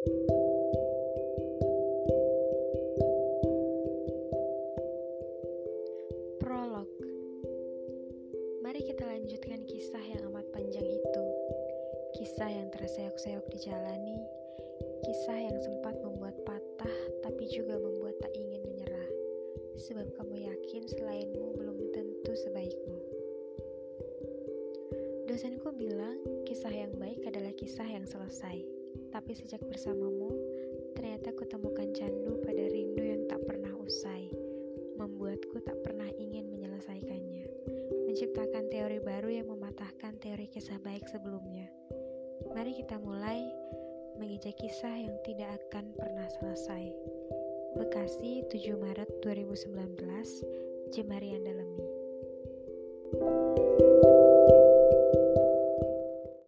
Prolog. Mari kita lanjutkan kisah yang amat panjang itu. Kisah yang terseok-seok dijalani Kisah yang sempat membuat patah Tapi juga membuat tak ingin menyerah. Sebab kamu yakin selainmu belum tentu sebaikmu. Dosenku bilang kisah yang baik adalah kisah yang selesai Tapi sejak bersamamu Ternyata kutemukan candu pada rindu yang tak pernah usai membuatku tak pernah ingin menyelesaikannya, menciptakan teori baru yang mematahkan teori kisah baik sebelumnya. Mari kita mulai mengejak kisah yang tidak akan pernah selesai. Bekasi, 7 Maret 2019, Jemarian Dalemi. thank you